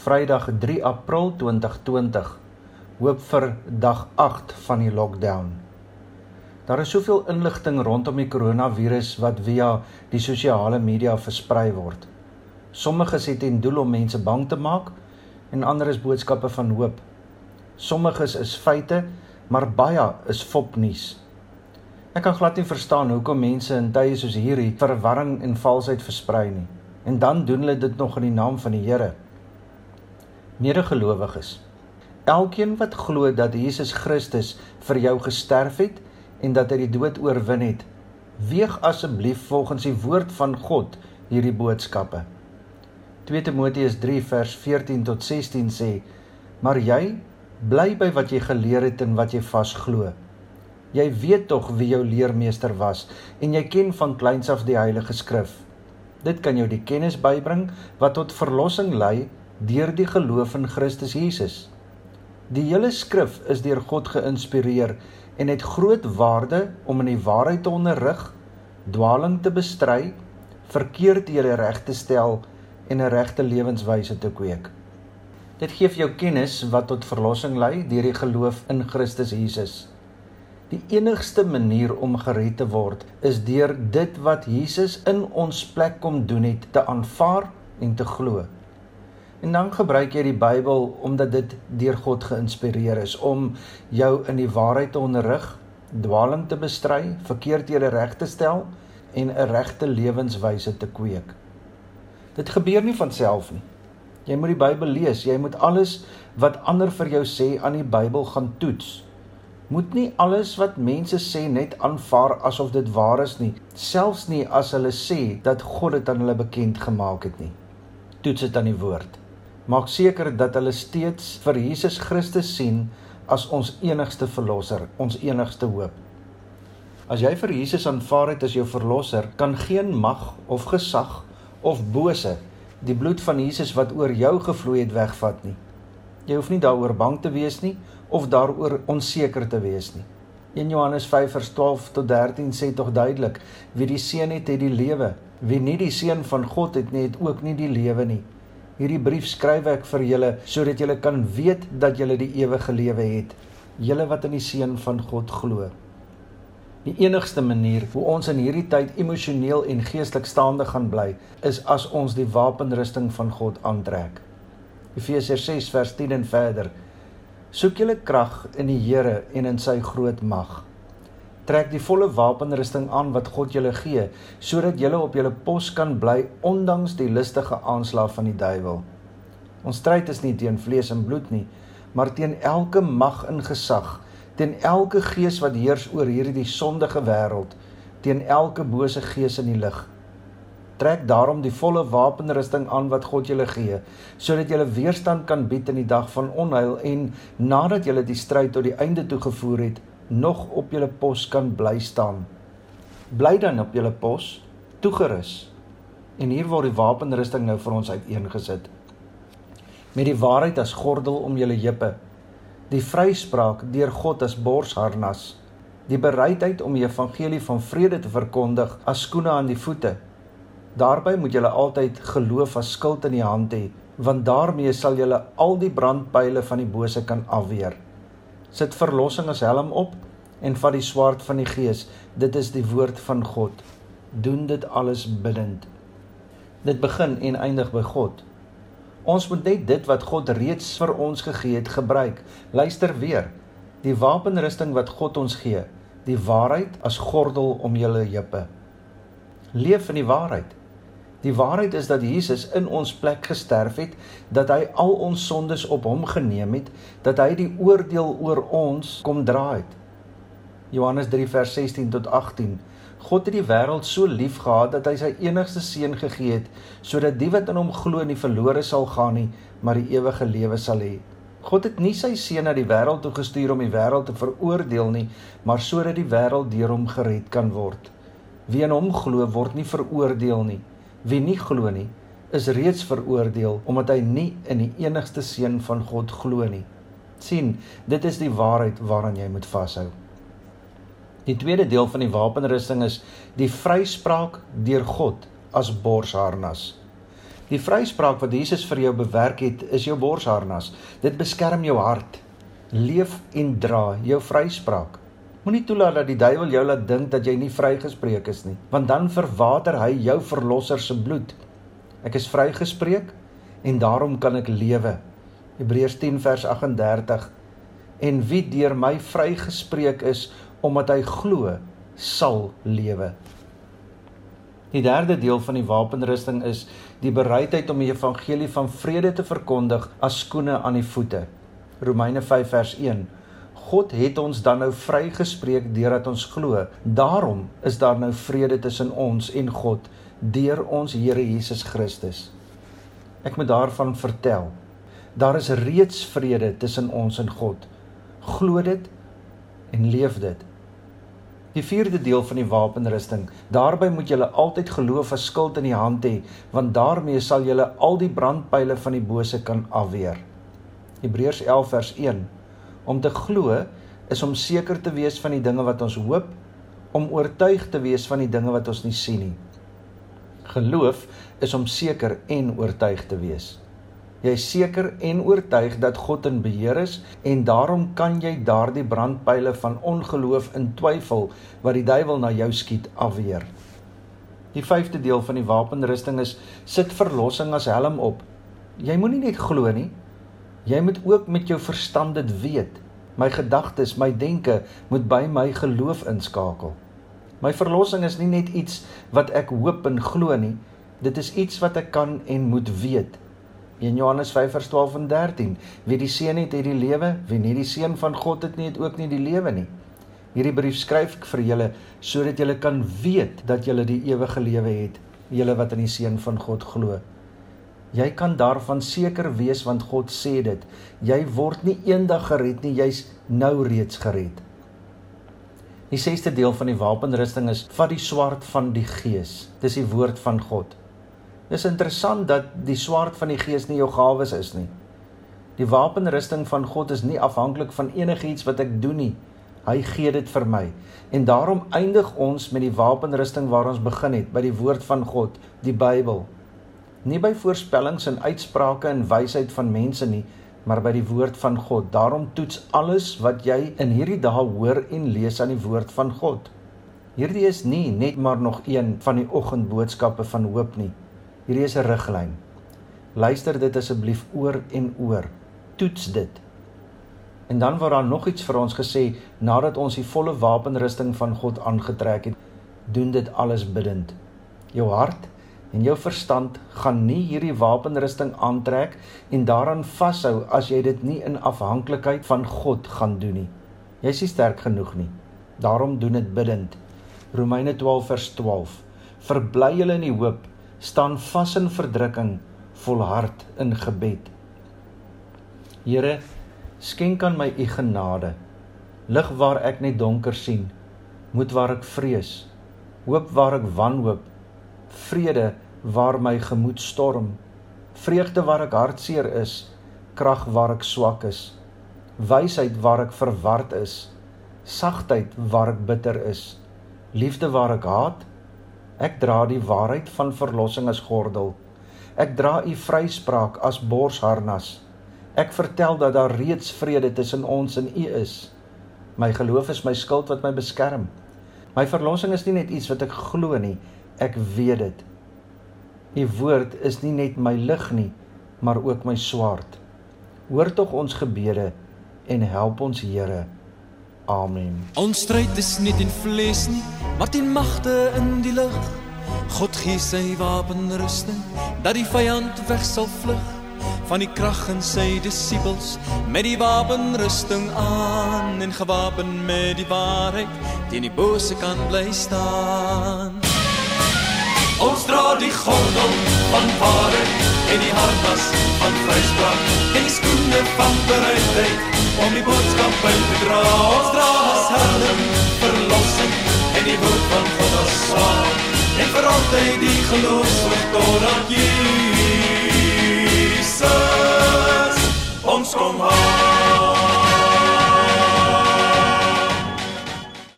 Vrydag 3 April 2020. Hoop vir dag 8 van die lockdown. Daar is soveel inligting rondom die koronavirus wat via die sosiale media versprei word. Sommiges het ten doel om mense bang te maak en ander is boodskappe van hoop. Sommiges is feite, maar baie is fopnuus. Ek kan glad nie verstaan hoekom mense in tye soos hierdie verwarring en valsheid versprei nie. En dan doen hulle dit nog in die naam van die Here. Medegelowiges, elkeen wat glo dat Jesus Christus vir jou gesterf het en dat hy die dood oorwin het, weeg asseblief volgens die woord van God hierdie boodskappe. 2 Timoteus 3 vers 14 tot 16 sê: "Maar jy bly by wat jy geleer het en wat jy vasglo." Jy weet tog wie jou leermeester was en jy ken van kleins af die Heilige Skrif. Dit kan jou die kennis bybring wat tot verlossing lei deur die geloof in Christus Jesus. Die hele skrif is deur God geïnspireer en het groot waarde om in die waarheid te onderrig, dwaaling te bestry, verkeerdhede reg te stel en 'n regte lewenswyse te kweek. Dit gee vir jou kennis wat tot verlossing lei deur die geloof in Christus Jesus. Die enigste manier om gered te word is deur dit wat Jesus in ons plek kom doen het te aanvaar en te glo. En dan gebruik jy die Bybel omdat dit deur God geïnspireer is om jou in die waarheid te onderrig, dwaaling te bestry, verkeerdhede reg te stel en 'n regte lewenswyse te kweek. Dit gebeur nie van self nie. Jy moet die Bybel lees, jy moet alles wat ander vir jou sê aan die Bybel gaan toets moet nie alles wat mense sê net aanvaar asof dit waar is nie, selfs nie as hulle sê dat God dit aan hulle bekend gemaak het nie. Toets dit aan die woord. Maak seker dat hulle steeds vir Jesus Christus sien as ons enigste verlosser, ons enigste hoop. As jy vir Jesus aanvaar het as jou verlosser, kan geen mag of gesag of bose die bloed van Jesus wat oor jou gevloei het wegvat nie. Jy hoef nie daaroor bang te wees nie of daaroor onseker te wees nie. 1 Johannes 5 vers 12 tot 13 sê tog duidelik: Wie die Seun het, het die lewe. Wie nie die Seun van God het nie, het ook nie die lewe nie. Hierdie brief skryf ek vir julle sodat julle kan weet dat julle die ewige lewe het, julle wat in die Seun van God glo. Die enigste manier hoe ons in hierdie tyd emosioneel en geestelik staande gaan bly, is as ons die wapenrusting van God aantrek. Efesiërs 6 vers 10 en verder. Soek julle krag in die Here en in sy groot mag. Trek die volle wapenrusting aan wat God julle gee, sodat julle op julle pos kan bly ondanks die listige aanslag van die duiwel. Ons stryd is nie teen vlees en bloed nie, maar teen elke mag en gesag, teen elke gees wat heers oor hierdie sondige wêreld, teen elke bose gees in die lig Trek daarom die volle wapenrusting aan wat God julle gee, sodat julle weerstand kan bied in die dag van onheil en nadat julle die stryd tot die einde toe gevoer het, nog op julle pos kan bly staan. Bly dan op julle pos, toegerus. En hier word die wapenrusting nou vir ons uiteengesit. Met die waarheid as gordel om julle heupe, die vryspraak deur God as borsharnas, die bereidheid om die evangelie van vrede te verkondig as skoene aan die voete Daarby moet julle altyd geloof as skild in die hand hê, want daarmee sal julle al die brandpyle van die bose kan afweer. Sit verlossing as helm op en vat die swaard van die gees. Dit is die woord van God. Doen dit alles bidtend. Dit begin en eindig by God. Ons moet net dit wat God reeds vir ons gegee het gebruik. Luister weer. Die wapenrusting wat God ons gee, die waarheid as gordel om julle heupe. Leef in die waarheid. Die waarheid is dat Jesus in ons plek gesterf het, dat hy al ons sondes op hom geneem het, dat hy die oordeel oor ons kom dra het. Johannes 3 vers 16 tot 18. God het die wêreld so lief gehad dat hy sy enigste seun gegee het sodat die wat in hom glo nie verlore sal gaan nie, maar die ewige lewe sal hê. God het nie sy seun na die wêreld toe gestuur om die wêreld te veroordeel nie, maar sodat die wêreld deur hom gered kan word. Wie in hom glo, word nie veroordeel nie. Wie nie glo nie, is reeds veroordeel omdat hy nie in die enigste seun van God glo nie. sien, dit is die waarheid waaraan jy moet vashou. Die tweede deel van die wapenrusting is die vryspraak deur God as borsharnas. Die vryspraak wat Jesus vir jou bewerk het, is jou borsharnas. Dit beskerm jou hart. Leef en dra jou vryspraak. Moenie toelaat dat die duiwel jou laat dink dat jy nie vrygespreek is nie, want dan verwater hy jou verlosser se bloed. Ek is vrygespreek en daarom kan ek lewe. Hebreërs 10 vers 38. En wie deur my vrygespreek is omdat hy glo, sal lewe. Die derde deel van die wapenrusting is die bereidheid om die evangelie van vrede te verkondig as skoene aan die voete. Romeine 5 vers 1. God het ons dan nou vrygespreek deurdat ons glo. Daarom is daar nou vrede tussen ons en God deur ons Here Jesus Christus. Ek moet daarvan vertel. Daar is reeds vrede tussen ons en God. Glo dit en leef dit. Die vierde deel van die wapenrusting. Daarby moet julle altyd geloof as skild in die hand hê, want daarmee sal julle al die brandpyle van die bose kan afweer. Hebreërs 11 vers 1. Om te glo is om seker te wees van die dinge wat ons hoop, om oortuig te wees van die dinge wat ons nie sien nie. Geloof is om seker en oortuig te wees. Jy is seker en oortuig dat God in beheer is en daarom kan jy daardie brandpyle van ongeloof in twyfel wat die duiwel na jou skiet afweer. Die vyfde deel van die wapenrusting is sit verlossing as helm op. Jy moenie net glo nie. Jy moet ook met jou verstand dit weet. My gedagtes, my denke moet by my geloof inskakel. My verlossing is nie net iets wat ek hoop en glo nie. Dit is iets wat ek kan en moet weet. In Johannes 5 vers 12 en 13, wie die seun het, het die lewe, wie nie die seun van God het nie, het ook nie die lewe nie. Hierdie brief skryf ek vir julle sodat julle kan weet dat julle die ewige lewe het, julle wat in die seun van God glo. Jy kan daarvan seker wees want God sê dit. Jy word nie eendag gered nie, jy's nou reeds gered. Die 6ste deel van die wapenrusting is vat die swaard van die gees. Dis die woord van God. Dis interessant dat die swaard van die Gees nie jou gawes is nie. Die wapenrusting van God is nie afhanklik van enigiets wat ek doen nie. Hy gee dit vir my. En daarom eindig ons met die wapenrusting waar ons begin het, by die woord van God, die Bybel. Nie by voorspellings en uitsprake en wysheid van mense nie, maar by die woord van God. Daarom toets alles wat jy in hierdie dae hoor en lees aan die woord van God. Hierdie is nie net maar nog een van die oggendboodskappe van hoop nie. Hierdie is 'n riglyn. Luister dit asseblief oor en oor. Toets dit. En dan word daar nog iets vir ons gesê nadat ons die volle wapenrusting van God aangetrek het. Doen dit alles bidtend. Jou hart en jou verstand gaan nie hierdie wapenrusting aantrek en daaraan vashou as jy dit nie in afhanklikheid van God gaan doen nie. Jy is nie sterk genoeg nie. Daarom doen dit bidtend. Romeine 12 vers 12. Verbly julle in die hoop staan vas in verdrukking, volhard in gebed. Here, skenk aan my u genade. Lig waar ek net donker sien, moed waar ek vrees, hoop waar ek wanhoop, vrede waar my gemoed storm, vreugde waar ek hartseer is, krag waar ek swak is, wysheid waar ek verward is, sagtheid waar ek bitter is, liefde waar ek haat, Ek dra die waarheid van verlossing as gordel. Ek dra u vryspraak as borsharnas. Ek vertel dat daar reeds vrede tussen ons en u is. My geloof is my skild wat my beskerm. My verlossing is nie net iets wat ek glo nie, ek weet dit. U woord is nie net my lig nie, maar ook my swaard. Hoor tog ons gebede en help ons Here. Amen. Ons stryd is nie in vlees nie, maar in magte in die lug. God gee sy wapenrusting dat die vyand weg sal vlug van die krag in sy disippels met die wapenrusting aan en gewapen met die waarheid teen die bose kan bly staan. Ons dra die gordel van waarheid en die harnas van vryspraak en die skoene van bereidheid om die boodskap by te dra. Ons dra as helm verlossing en die woord van God as swaard en vir altyd die geloof tot totdat jy